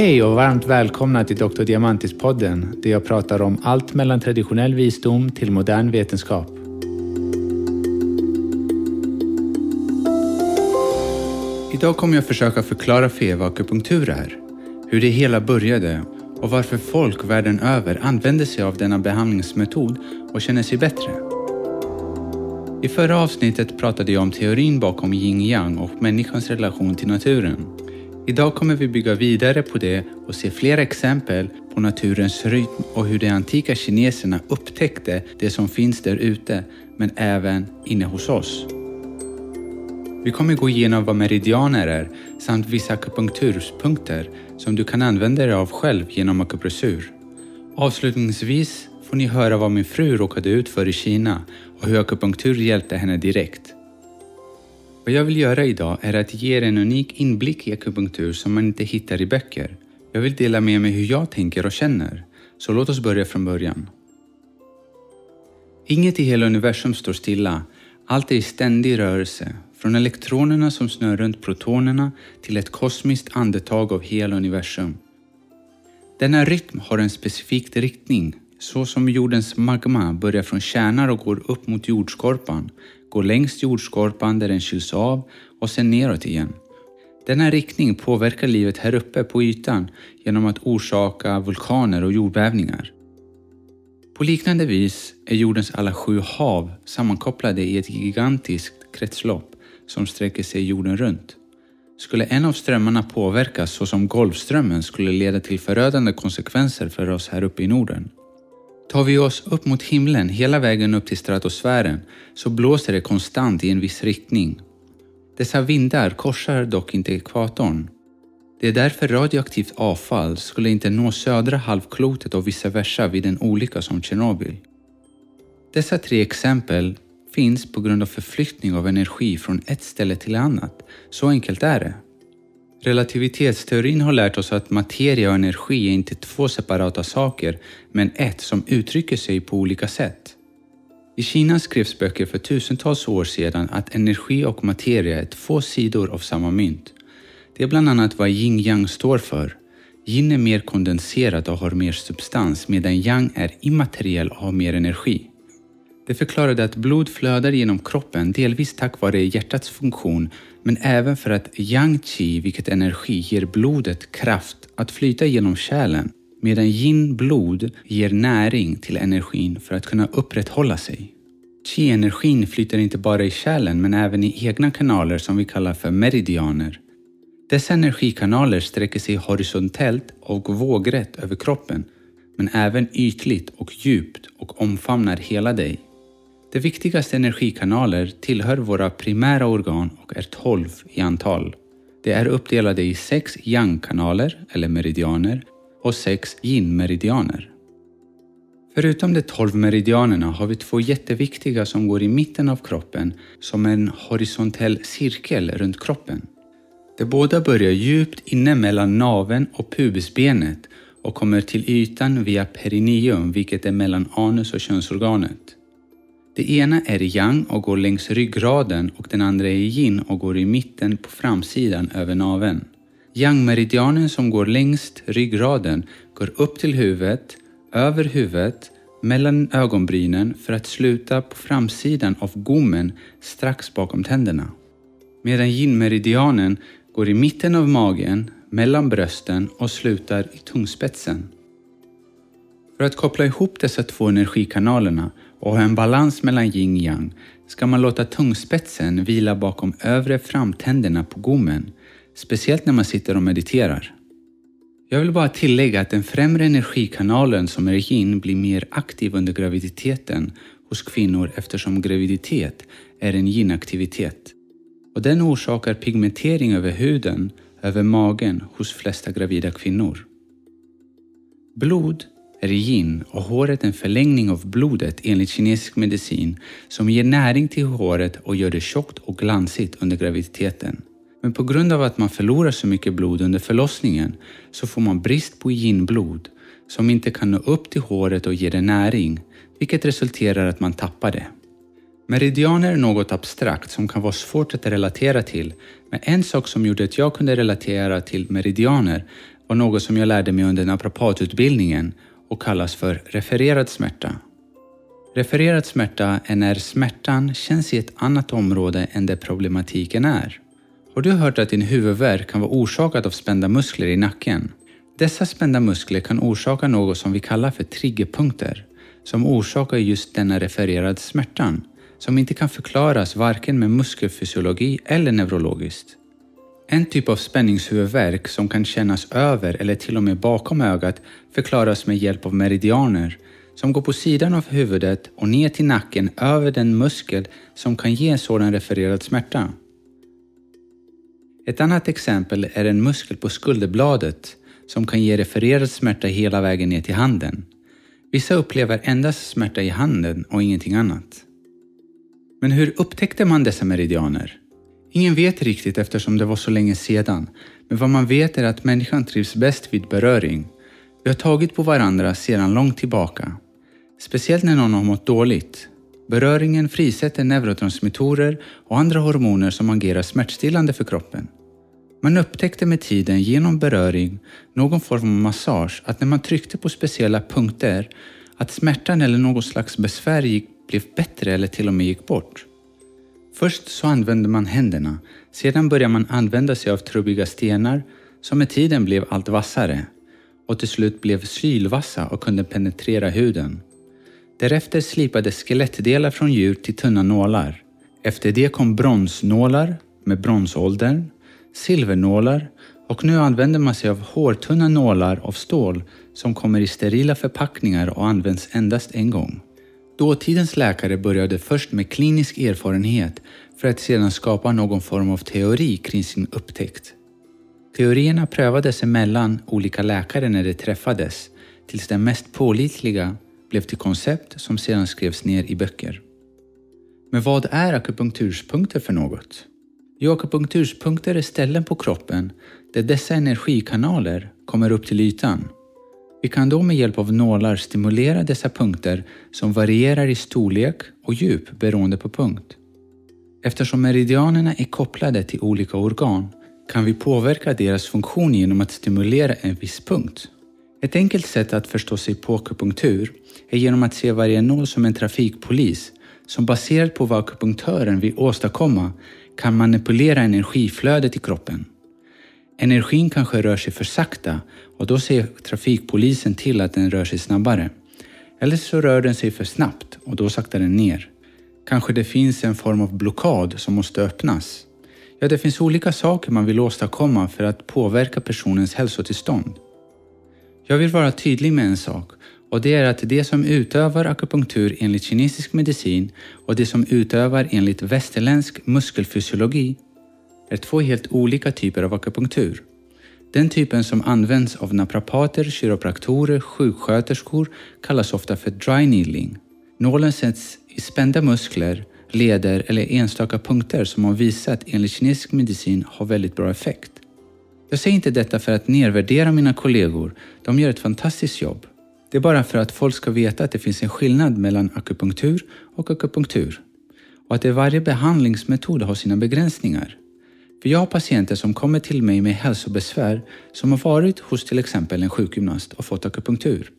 Hej och varmt välkomna till Dr. Diamantis-podden där jag pratar om allt mellan traditionell visdom till modern vetenskap. Idag kommer jag försöka förklara för er vad akupunktur är, hur det hela började och varför folk världen över använder sig av denna behandlingsmetod och känner sig bättre. I förra avsnittet pratade jag om teorin bakom yin-yang och människans relation till naturen. Idag kommer vi bygga vidare på det och se flera exempel på naturens rytm och hur de antika kineserna upptäckte det som finns där ute, men även inne hos oss. Vi kommer gå igenom vad meridianer är samt vissa akupunkturpunkter som du kan använda dig av själv genom akupressur. Avslutningsvis får ni höra vad min fru råkade ut för i Kina och hur akupunktur hjälpte henne direkt. Vad jag vill göra idag är att ge er en unik inblick i akupunktur som man inte hittar i böcker. Jag vill dela med mig hur jag tänker och känner, så låt oss börja från början. Inget i hela universum står stilla. Allt är i ständig rörelse, från elektronerna som snurrar runt protonerna till ett kosmiskt andetag av hela universum. Denna rytm har en specifik riktning, så som jordens magma börjar från kärnan och går upp mot jordskorpan, går längs jordskorpan där den kyls av och sen neråt igen. Denna riktning påverkar livet här uppe på ytan genom att orsaka vulkaner och jordbävningar. På liknande vis är jordens alla sju hav sammankopplade i ett gigantiskt kretslopp som sträcker sig jorden runt. Skulle en av strömmarna påverkas såsom Golfströmmen skulle leda till förödande konsekvenser för oss här uppe i Norden. Tar vi oss upp mot himlen hela vägen upp till stratosfären så blåser det konstant i en viss riktning. Dessa vindar korsar dock inte ekvatorn. Det är därför radioaktivt avfall skulle inte nå södra halvklotet och vice versa vid en olycka som Tjernobyl. Dessa tre exempel finns på grund av förflyttning av energi från ett ställe till annat. Så enkelt är det. Relativitetsteorin har lärt oss att materia och energi är inte två separata saker, men ett som uttrycker sig på olika sätt. I Kina skrevs böcker för tusentals år sedan att energi och materia är två sidor av samma mynt. Det är bland annat vad yin-yang står för. Yin är mer kondenserad och har mer substans medan yang är immateriell och har mer energi. Det förklarade att blod flödar genom kroppen delvis tack vare hjärtats funktion men även för att yang qi, vilket energi, ger blodet kraft att flyta genom kärlen medan yin blod ger näring till energin för att kunna upprätthålla sig. Qi-energin flyter inte bara i kärlen men även i egna kanaler som vi kallar för meridianer. Dessa energikanaler sträcker sig horisontellt och vågrätt över kroppen men även ytligt och djupt och omfamnar hela dig. De viktigaste energikanaler tillhör våra primära organ och är 12 i antal. De är uppdelade i sex yang-kanaler, eller meridianer, och sex yin-meridianer. Förutom de 12 meridianerna har vi två jätteviktiga som går i mitten av kroppen som en horisontell cirkel runt kroppen. De båda börjar djupt inne mellan naveln och pubisbenet och kommer till ytan via perineum, vilket är mellan anus och könsorganet. Det ena är yang och går längs ryggraden och den andra är yin och går i mitten på framsidan över naveln. Yang-meridianen som går längst ryggraden går upp till huvudet, över huvudet, mellan ögonbrynen för att sluta på framsidan av gommen strax bakom tänderna. Medan yin-meridianen går i mitten av magen, mellan brösten och slutar i tungspetsen. För att koppla ihop dessa två energikanalerna och ha en balans mellan yin-yang ska man låta tungspetsen vila bakom övre framtänderna på gommen, speciellt när man sitter och mediterar. Jag vill bara tillägga att den främre energikanalen som är yin blir mer aktiv under graviditeten hos kvinnor eftersom graviditet är en yin-aktivitet. Och den orsakar pigmentering över huden, över magen hos flesta gravida kvinnor. Blod är yin och håret en förlängning av blodet enligt kinesisk medicin som ger näring till håret och gör det tjockt och glansigt under graviditeten. Men på grund av att man förlorar så mycket blod under förlossningen så får man brist på yin-blod som inte kan nå upp till håret och ge det näring, vilket resulterar att man tappar det. Meridianer är något abstrakt som kan vara svårt att relatera till, men en sak som gjorde att jag kunde relatera till meridianer var något som jag lärde mig under naprapatutbildningen och kallas för refererad smärta. Refererad smärta är när smärtan känns i ett annat område än där problematiken är. Har du hört att din huvudvärk kan vara orsakad av spända muskler i nacken? Dessa spända muskler kan orsaka något som vi kallar för triggerpunkter, som orsakar just denna refererade smärtan, som inte kan förklaras varken med muskelfysiologi eller neurologiskt. En typ av spänningshuvudvärk som kan kännas över eller till och med bakom ögat förklaras med hjälp av meridianer som går på sidan av huvudet och ner till nacken över den muskel som kan ge sådan refererad smärta. Ett annat exempel är en muskel på skulderbladet som kan ge refererad smärta hela vägen ner till handen. Vissa upplever endast smärta i handen och ingenting annat. Men hur upptäckte man dessa meridianer? Ingen vet riktigt eftersom det var så länge sedan, men vad man vet är att människan trivs bäst vid beröring. Vi har tagit på varandra sedan långt tillbaka. Speciellt när någon har mått dåligt. Beröringen frisätter neurotransmittorer och andra hormoner som agerar smärtstillande för kroppen. Man upptäckte med tiden genom beröring, någon form av massage, att när man tryckte på speciella punkter att smärtan eller något slags besvär gick, blev bättre eller till och med gick bort. Först så använde man händerna, sedan började man använda sig av trubbiga stenar som med tiden blev allt vassare och till slut blev sylvassa och kunde penetrera huden. Därefter slipades skelettdelar från djur till tunna nålar. Efter det kom bronsnålar med bronsåldern, silvernålar och nu använder man sig av hårtunna nålar av stål som kommer i sterila förpackningar och används endast en gång. Dåtidens läkare började först med klinisk erfarenhet för att sedan skapa någon form av teori kring sin upptäckt. Teorierna prövades emellan olika läkare när de träffades tills den mest pålitliga blev till koncept som sedan skrevs ner i böcker. Men vad är akupunkturspunkter för något? Jo, akupunkturspunkter är ställen på kroppen där dessa energikanaler kommer upp till ytan. Vi kan då med hjälp av nålar stimulera dessa punkter som varierar i storlek och djup beroende på punkt. Eftersom meridianerna är kopplade till olika organ kan vi påverka deras funktion genom att stimulera en viss punkt. Ett enkelt sätt att förstå sig på akupunktur är genom att se varje nål som en trafikpolis som baserat på vad akupunktören vill åstadkomma kan manipulera energiflödet i kroppen. Energin kanske rör sig för sakta och då ser trafikpolisen till att den rör sig snabbare. Eller så rör den sig för snabbt och då saktar den ner. Kanske det finns en form av blockad som måste öppnas. Ja, det finns olika saker man vill åstadkomma för att påverka personens hälsotillstånd. Jag vill vara tydlig med en sak och det är att det som utövar akupunktur enligt kinesisk medicin och det som utövar enligt västerländsk muskelfysiologi är två helt olika typer av akupunktur. Den typen som används av naprapater, kiropraktorer, sjuksköterskor kallas ofta för dry needling. Nålen sätts i spända muskler, leder eller enstaka punkter som har visat enligt kinesisk medicin har väldigt bra effekt. Jag säger inte detta för att nedvärdera mina kollegor, de gör ett fantastiskt jobb. Det är bara för att folk ska veta att det finns en skillnad mellan akupunktur och akupunktur och att varje behandlingsmetod har sina begränsningar. För jag har patienter som kommer till mig med hälsobesvär som har varit hos till exempel en sjukgymnast och fått akupunktur.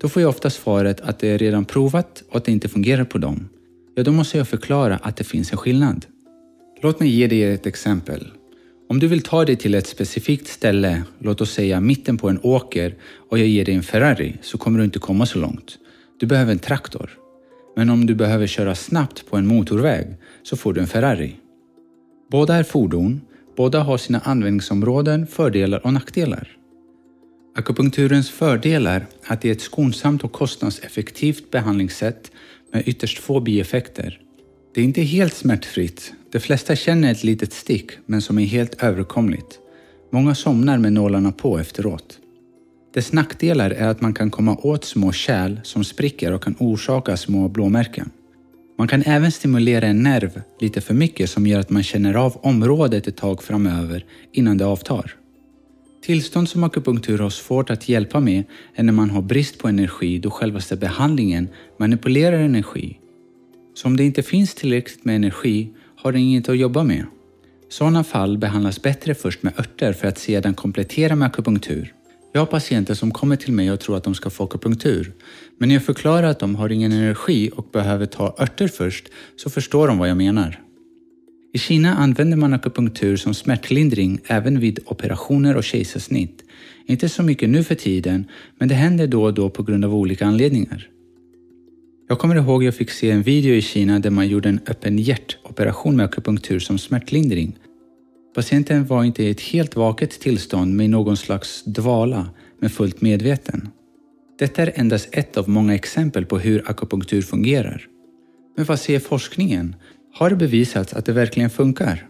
Då får jag ofta svaret att det är redan provat och att det inte fungerar på dem. Ja, då måste jag förklara att det finns en skillnad. Låt mig ge dig ett exempel. Om du vill ta dig till ett specifikt ställe, låt oss säga mitten på en åker och jag ger dig en Ferrari så kommer du inte komma så långt. Du behöver en traktor. Men om du behöver köra snabbt på en motorväg så får du en Ferrari. Båda är fordon, båda har sina användningsområden, fördelar och nackdelar. Akupunkturens fördelar är att det är ett skonsamt och kostnadseffektivt behandlingssätt med ytterst få bieffekter. Det är inte helt smärtfritt. De flesta känner ett litet stick, men som är helt överkomligt. Många somnar med nålarna på efteråt. Dess nackdelar är att man kan komma åt små kärl som spricker och kan orsaka små blåmärken. Man kan även stimulera en nerv lite för mycket som gör att man känner av området ett tag framöver innan det avtar. Tillstånd som akupunktur har svårt att hjälpa med är när man har brist på energi då självaste behandlingen manipulerar energi. Så om det inte finns tillräckligt med energi har den inget att jobba med. Sådana fall behandlas bättre först med örter för att sedan komplettera med akupunktur. Jag har patienter som kommer till mig och tror att de ska få akupunktur. Men när jag förklarar att de har ingen energi och behöver ta örter först så förstår de vad jag menar. I Kina använder man akupunktur som smärtlindring även vid operationer och kejsarsnitt. Inte så mycket nu för tiden, men det händer då och då på grund av olika anledningar. Jag kommer ihåg jag fick se en video i Kina där man gjorde en öppen hjärtoperation med akupunktur som smärtlindring. Patienten var inte i ett helt vaket tillstånd med någon slags dvala, men fullt medveten. Detta är endast ett av många exempel på hur akupunktur fungerar. Men vad säger forskningen? Har det bevisats att det verkligen funkar?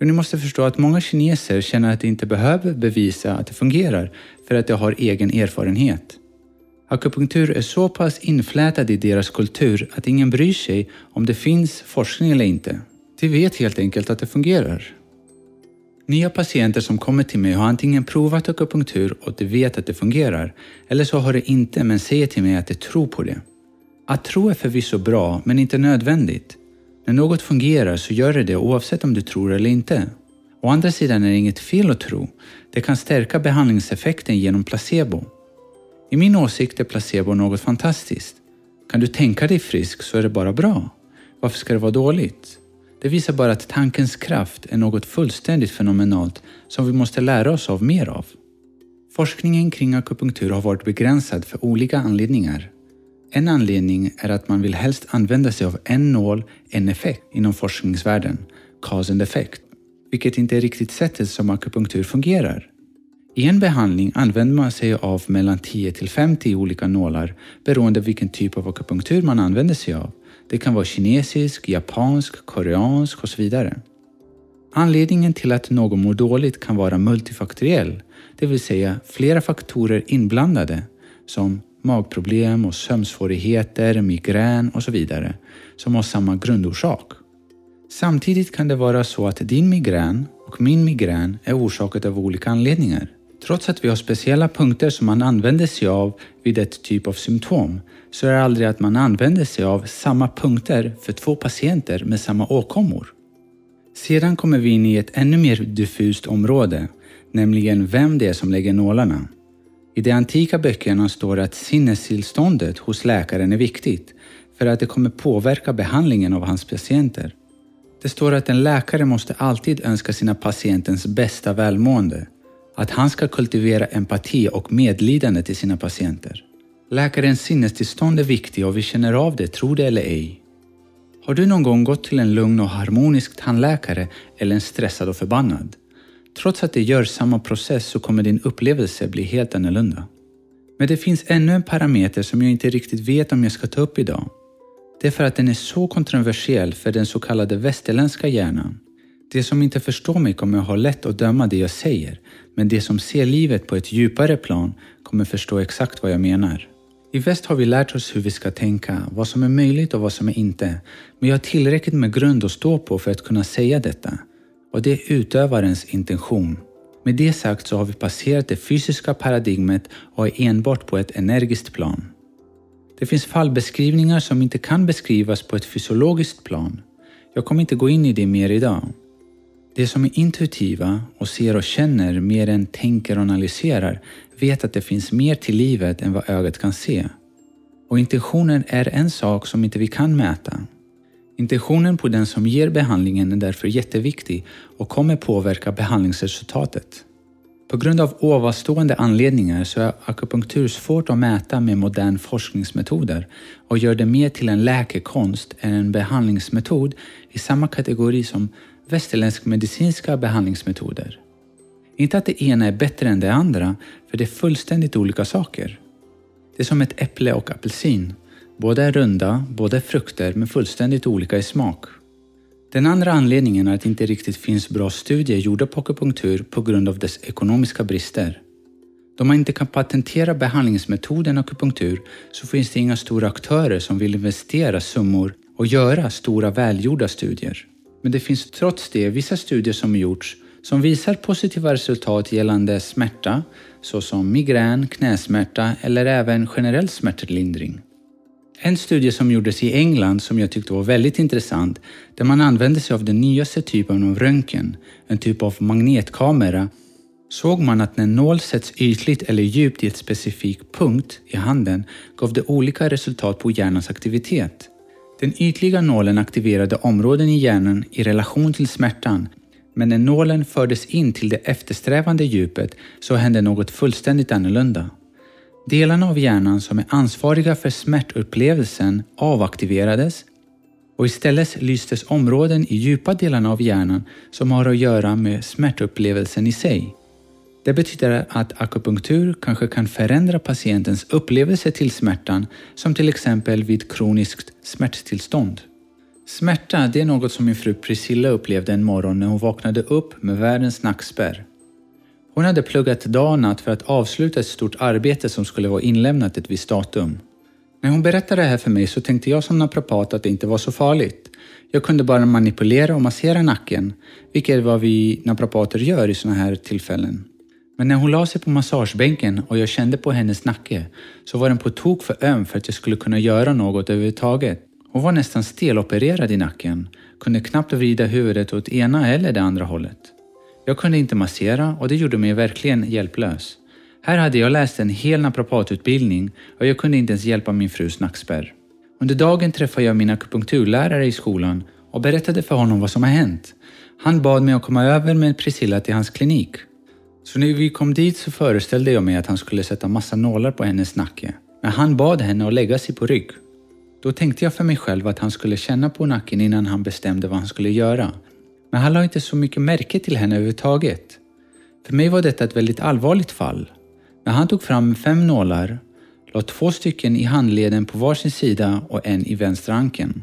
Och ni måste förstå att många kineser känner att de inte behöver bevisa att det fungerar för att de har egen erfarenhet. Akupunktur är så pass inflätad i deras kultur att ingen bryr sig om det finns forskning eller inte. De vet helt enkelt att det fungerar. Nya patienter som kommer till mig har antingen provat akupunktur och de vet att det fungerar, eller så har de inte men säger till mig att de tror på det. Att tro är förvisso bra, men inte nödvändigt. När något fungerar så gör det det oavsett om du tror eller inte. Å andra sidan är det inget fel att tro. Det kan stärka behandlingseffekten genom placebo. I min åsikt är placebo något fantastiskt. Kan du tänka dig frisk så är det bara bra. Varför ska det vara dåligt? Det visar bara att tankens kraft är något fullständigt fenomenalt som vi måste lära oss av mer av. Forskningen kring akupunktur har varit begränsad för olika anledningar. En anledning är att man vill helst använda sig av en nål, en effekt inom forskningsvärlden, cause and effect, vilket inte är riktigt sättet som akupunktur fungerar. I en behandling använder man sig av mellan 10 till 50 olika nålar beroende på vilken typ av akupunktur man använder sig av. Det kan vara kinesisk, japansk, koreansk och så vidare. Anledningen till att någon mår dåligt kan vara multifaktoriell, det vill säga flera faktorer inblandade som magproblem och sömnsvårigheter, migrän och så vidare, som har samma grundorsak. Samtidigt kan det vara så att din migrän och min migrän är orsakad av olika anledningar. Trots att vi har speciella punkter som man använder sig av vid ett typ av symptom så är det aldrig att man använder sig av samma punkter för två patienter med samma åkommor. Sedan kommer vi in i ett ännu mer diffust område, nämligen vem det är som lägger nålarna. I de antika böckerna står det att sinnestillståndet hos läkaren är viktigt för att det kommer påverka behandlingen av hans patienter. Det står att en läkare måste alltid önska sina patientens bästa välmående att han ska kultivera empati och medlidande till sina patienter. Läkarens sinnestillstånd är viktigt och vi känner av det, tro det eller ej. Har du någon gång gått till en lugn och harmonisk tandläkare eller en stressad och förbannad? Trots att det gör samma process så kommer din upplevelse bli helt annorlunda. Men det finns ännu en parameter som jag inte riktigt vet om jag ska ta upp idag. Det är för att den är så kontroversiell för den så kallade västerländska hjärnan. De som inte förstår mig kommer ha lätt att döma det jag säger, men de som ser livet på ett djupare plan kommer förstå exakt vad jag menar. I väst har vi lärt oss hur vi ska tänka, vad som är möjligt och vad som är inte. Men jag har tillräckligt med grund att stå på för att kunna säga detta. Och det är utövarens intention. Med det sagt så har vi passerat det fysiska paradigmet och är enbart på ett energiskt plan. Det finns fallbeskrivningar som inte kan beskrivas på ett fysiologiskt plan. Jag kommer inte gå in i det mer idag. De som är intuitiva och ser och känner mer än tänker och analyserar vet att det finns mer till livet än vad ögat kan se. Och intentionen är en sak som inte vi kan mäta. Intentionen på den som ger behandlingen är därför jätteviktig och kommer påverka behandlingsresultatet. På grund av ovanstående anledningar så är akupunktur svårt att mäta med modern forskningsmetoder och gör det mer till en läkekonst än en behandlingsmetod i samma kategori som västerländsk medicinska behandlingsmetoder. Inte att det ena är bättre än det andra, för det är fullständigt olika saker. Det är som ett äpple och apelsin. Båda är runda, båda är frukter, men fullständigt olika i smak. Den andra anledningen är att det inte riktigt finns bra studier gjorda på akupunktur på grund av dess ekonomiska brister. Då man inte kan patentera behandlingsmetoden akupunktur så finns det inga stora aktörer som vill investera summor och göra stora välgjorda studier. Men det finns trots det vissa studier som gjorts som visar positiva resultat gällande smärta såsom migrän, knäsmärta eller även generell smärtlindring. En studie som gjordes i England som jag tyckte var väldigt intressant där man använde sig av den nyaste typen av röntgen, en typ av magnetkamera såg man att när en nål sätts ytligt eller djupt i ett specifik punkt i handen gav det olika resultat på hjärnans aktivitet. Den ytliga nålen aktiverade områden i hjärnan i relation till smärtan men när nålen fördes in till det eftersträvande djupet så hände något fullständigt annorlunda. Delarna av hjärnan som är ansvariga för smärtupplevelsen avaktiverades och istället lystes områden i djupa delarna av hjärnan som har att göra med smärtupplevelsen i sig. Det betyder att akupunktur kanske kan förändra patientens upplevelse till smärtan som till exempel vid kroniskt smärttillstånd. Smärta det är något som min fru Priscilla upplevde en morgon när hon vaknade upp med världens nackspärr. Hon hade pluggat dag och natt för att avsluta ett stort arbete som skulle vara inlämnat ett visst datum. När hon berättade det här för mig så tänkte jag som naprapat att det inte var så farligt. Jag kunde bara manipulera och massera nacken, vilket är vad vi naprapater gör i sådana här tillfällen. Men när hon la sig på massagebänken och jag kände på hennes nacke så var den på tok för öm för att jag skulle kunna göra något överhuvudtaget. Hon var nästan stelopererad i nacken, kunde knappt vrida huvudet åt ena eller det andra hållet. Jag kunde inte massera och det gjorde mig verkligen hjälplös. Här hade jag läst en hel naprapatutbildning och jag kunde inte ens hjälpa min frus nackspärr. Under dagen träffade jag min akupunkturlärare i skolan och berättade för honom vad som har hänt. Han bad mig att komma över med Priscilla till hans klinik. Så när vi kom dit så föreställde jag mig att han skulle sätta massa nålar på hennes nacke. Men han bad henne att lägga sig på rygg. Då tänkte jag för mig själv att han skulle känna på nacken innan han bestämde vad han skulle göra. Men han la inte så mycket märke till henne överhuvudtaget. För mig var detta ett väldigt allvarligt fall. När han tog fram fem nålar, la två stycken i handleden på varsin sida och en i vänstra ankeln.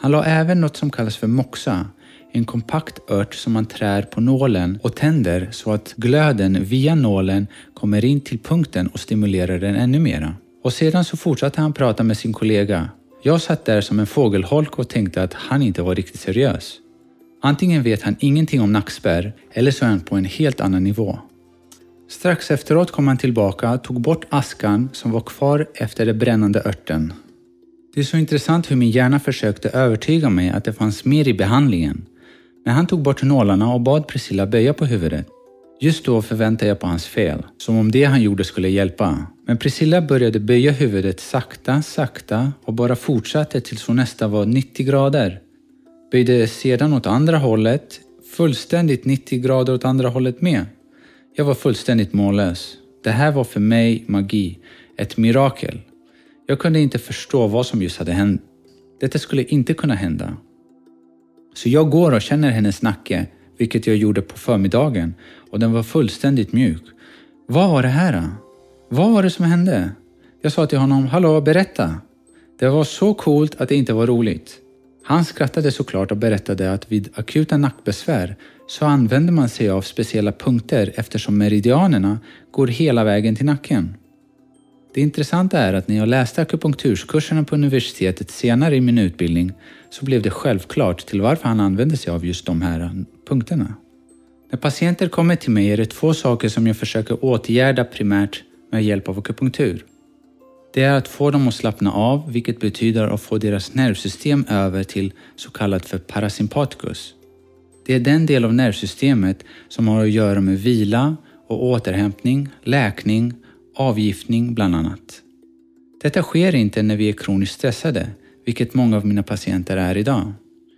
Han la även något som kallas för moxa, en kompakt ört som man trär på nålen och tänder så att glöden via nålen kommer in till punkten och stimulerar den ännu mera. Och sedan så fortsatte han prata med sin kollega. Jag satt där som en fågelholk och tänkte att han inte var riktigt seriös. Antingen vet han ingenting om nackspärr eller så är han på en helt annan nivå. Strax efteråt kom han tillbaka och tog bort askan som var kvar efter den brännande örten. Det är så intressant hur min hjärna försökte övertyga mig att det fanns mer i behandlingen. När han tog bort nålarna och bad Priscilla böja på huvudet. Just då förväntade jag på hans fel, som om det han gjorde skulle hjälpa. Men Priscilla började böja huvudet sakta, sakta och bara fortsatte tills hon nästan var 90 grader. Böjde sedan åt andra hållet, fullständigt 90 grader åt andra hållet med. Jag var fullständigt mållös. Det här var för mig magi, ett mirakel. Jag kunde inte förstå vad som just hade hänt. Detta skulle inte kunna hända. Så jag går och känner hennes nacke, vilket jag gjorde på förmiddagen, och den var fullständigt mjuk. Vad var det här? Vad var det som hände? Jag sa till honom, hallå, berätta. Det var så coolt att det inte var roligt. Han skrattade såklart och berättade att vid akuta nackbesvär så använder man sig av speciella punkter eftersom meridianerna går hela vägen till nacken. Det intressanta är att när jag läste akupunkturskurserna på universitetet senare i min utbildning så blev det självklart till varför han använde sig av just de här punkterna. När patienter kommer till mig är det två saker som jag försöker åtgärda primärt med hjälp av akupunktur. Det är att få dem att slappna av, vilket betyder att få deras nervsystem över till så kallat för parasympaticus. Det är den del av nervsystemet som har att göra med vila och återhämtning, läkning, avgiftning bland annat. Detta sker inte när vi är kroniskt stressade, vilket många av mina patienter är idag.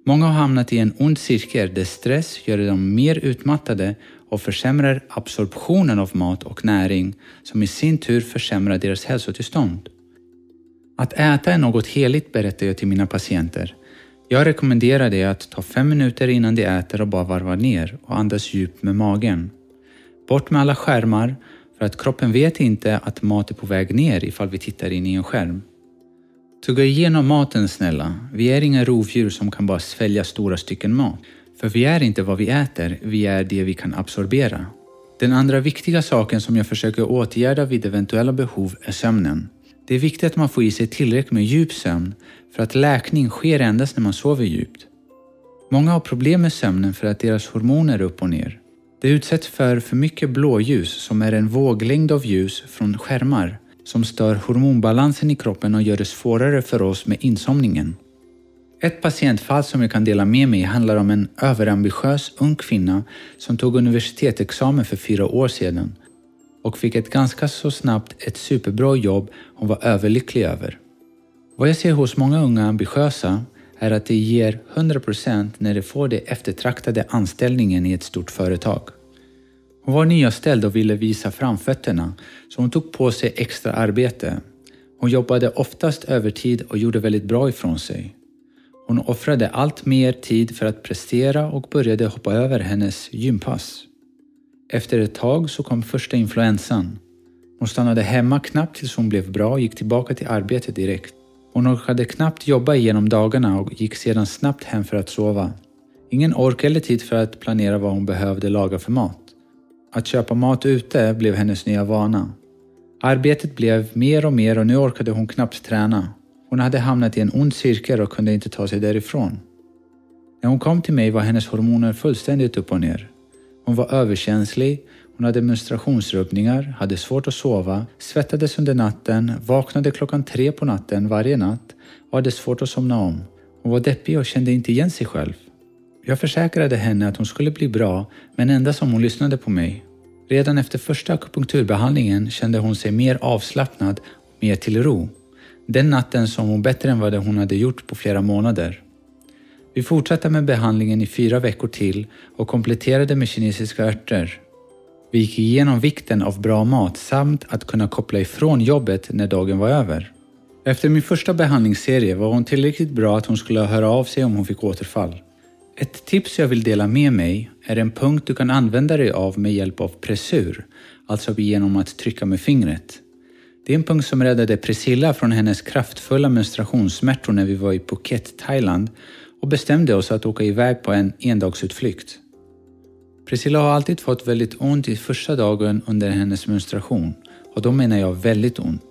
Många har hamnat i en ond cirkel där stress gör dem mer utmattade och försämrar absorptionen av mat och näring som i sin tur försämrar deras hälsotillstånd. Att äta är något heligt berättar jag till mina patienter. Jag rekommenderar dig att ta fem minuter innan du äter och bara varva ner och andas djupt med magen. Bort med alla skärmar för att kroppen vet inte att mat är på väg ner ifall vi tittar in i en skärm. Tugga igenom maten snälla. Vi är inga rovdjur som kan bara svälja stora stycken mat. För vi är inte vad vi äter, vi är det vi kan absorbera. Den andra viktiga saken som jag försöker åtgärda vid eventuella behov är sömnen. Det är viktigt att man får i sig tillräckligt med djup sömn för att läkning sker endast när man sover djupt. Många har problem med sömnen för att deras hormoner är upp och ner. Det utsätts för för mycket blåljus som är en våglängd av ljus från skärmar som stör hormonbalansen i kroppen och gör det svårare för oss med insomningen. Ett patientfall som jag kan dela med mig handlar om en överambitiös ung kvinna som tog universitetsexamen för fyra år sedan och fick ett ganska så snabbt ett superbra jobb hon var överlycklig över. Vad jag ser hos många unga ambitiösa är att det ger 100% när de får det eftertraktade anställningen i ett stort företag. Hon var nyanställd och ville visa framfötterna så hon tog på sig extra arbete. Hon jobbade oftast övertid och gjorde väldigt bra ifrån sig. Hon offrade allt mer tid för att prestera och började hoppa över hennes gympass. Efter ett tag så kom första influensan. Hon stannade hemma knappt tills hon blev bra och gick tillbaka till arbetet direkt. Hon orkade knappt jobba igenom dagarna och gick sedan snabbt hem för att sova. Ingen ork eller tid för att planera vad hon behövde laga för mat. Att köpa mat ute blev hennes nya vana. Arbetet blev mer och mer och nu orkade hon knappt träna. Hon hade hamnat i en ond cirkel och kunde inte ta sig därifrån. När hon kom till mig var hennes hormoner fullständigt upp och ner. Hon var överkänslig, hon hade menstruationsrubbningar, hade svårt att sova, svettades under natten, vaknade klockan tre på natten varje natt och hade svårt att somna om. Hon var deppig och kände inte igen sig själv. Jag försäkrade henne att hon skulle bli bra, men endast om hon lyssnade på mig. Redan efter första akupunkturbehandlingen kände hon sig mer avslappnad och mer till ro. Den natten som hon bättre än vad hon hade gjort på flera månader. Vi fortsatte med behandlingen i fyra veckor till och kompletterade med kinesiska örter. Vi gick igenom vikten av bra mat samt att kunna koppla ifrån jobbet när dagen var över. Efter min första behandlingsserie var hon tillräckligt bra att hon skulle höra av sig om hon fick återfall. Ett tips jag vill dela med mig är en punkt du kan använda dig av med hjälp av pressur, alltså genom att trycka med fingret. Det är en punkt som räddade Priscilla från hennes kraftfulla menstruationssmärtor när vi var i Phuket, Thailand och bestämde oss att åka iväg på en endagsutflykt. Priscilla har alltid fått väldigt ont i första dagen under hennes menstruation och då menar jag väldigt ont.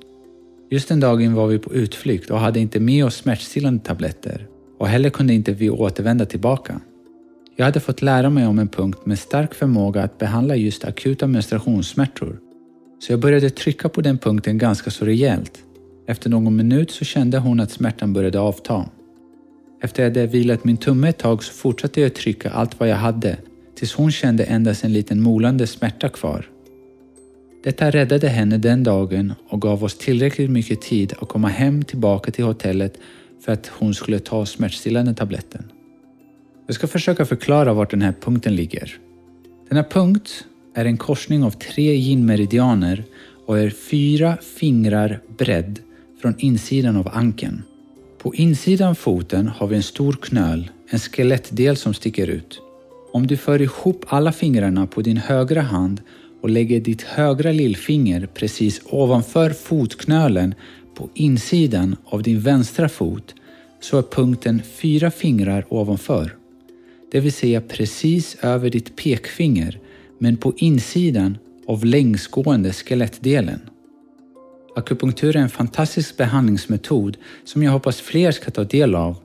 Just den dagen var vi på utflykt och hade inte med oss smärtstillande tabletter och heller kunde inte vi återvända tillbaka. Jag hade fått lära mig om en punkt med stark förmåga att behandla just akuta menstruationssmärtor. Så jag började trycka på den punkten ganska så rejält. Efter någon minut så kände hon att smärtan började avta. Efter att jag hade vilat min tumme ett tag så fortsatte jag trycka allt vad jag hade tills hon kände endast en liten molande smärta kvar. Detta räddade henne den dagen och gav oss tillräckligt mycket tid att komma hem tillbaka till hotellet för att hon skulle ta smärtstillande tabletten. Jag ska försöka förklara vart den här punkten ligger. Denna punkt är en korsning av tre yin-meridianer och är fyra fingrar bredd från insidan av ankeln. På insidan foten har vi en stor knöl, en skelettdel som sticker ut. Om du för ihop alla fingrarna på din högra hand och lägger ditt högra lillfinger precis ovanför fotknölen på insidan av din vänstra fot så är punkten fyra fingrar ovanför. Det vill säga precis över ditt pekfinger men på insidan av längsgående skelettdelen. Akupunktur är en fantastisk behandlingsmetod som jag hoppas fler ska ta del av.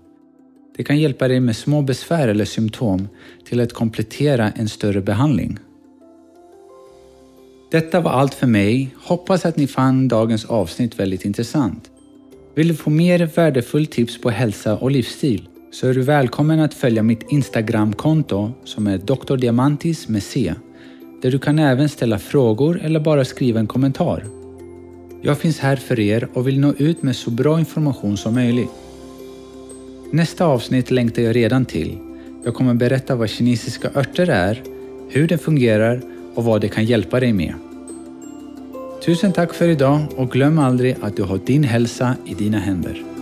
Det kan hjälpa dig med små besvär eller symptom till att komplettera en större behandling. Detta var allt för mig. Hoppas att ni fann dagens avsnitt väldigt intressant. Vill du få mer värdefull tips på hälsa och livsstil så är du välkommen att följa mitt Instagramkonto som är Dr. Diamantis med C, där du kan även ställa frågor eller bara skriva en kommentar. Jag finns här för er och vill nå ut med så bra information som möjligt. Nästa avsnitt längtar jag redan till. Jag kommer berätta vad kinesiska örter är, hur det fungerar och vad det kan hjälpa dig med. Tusen tack för idag och glöm aldrig att du har din hälsa i dina händer.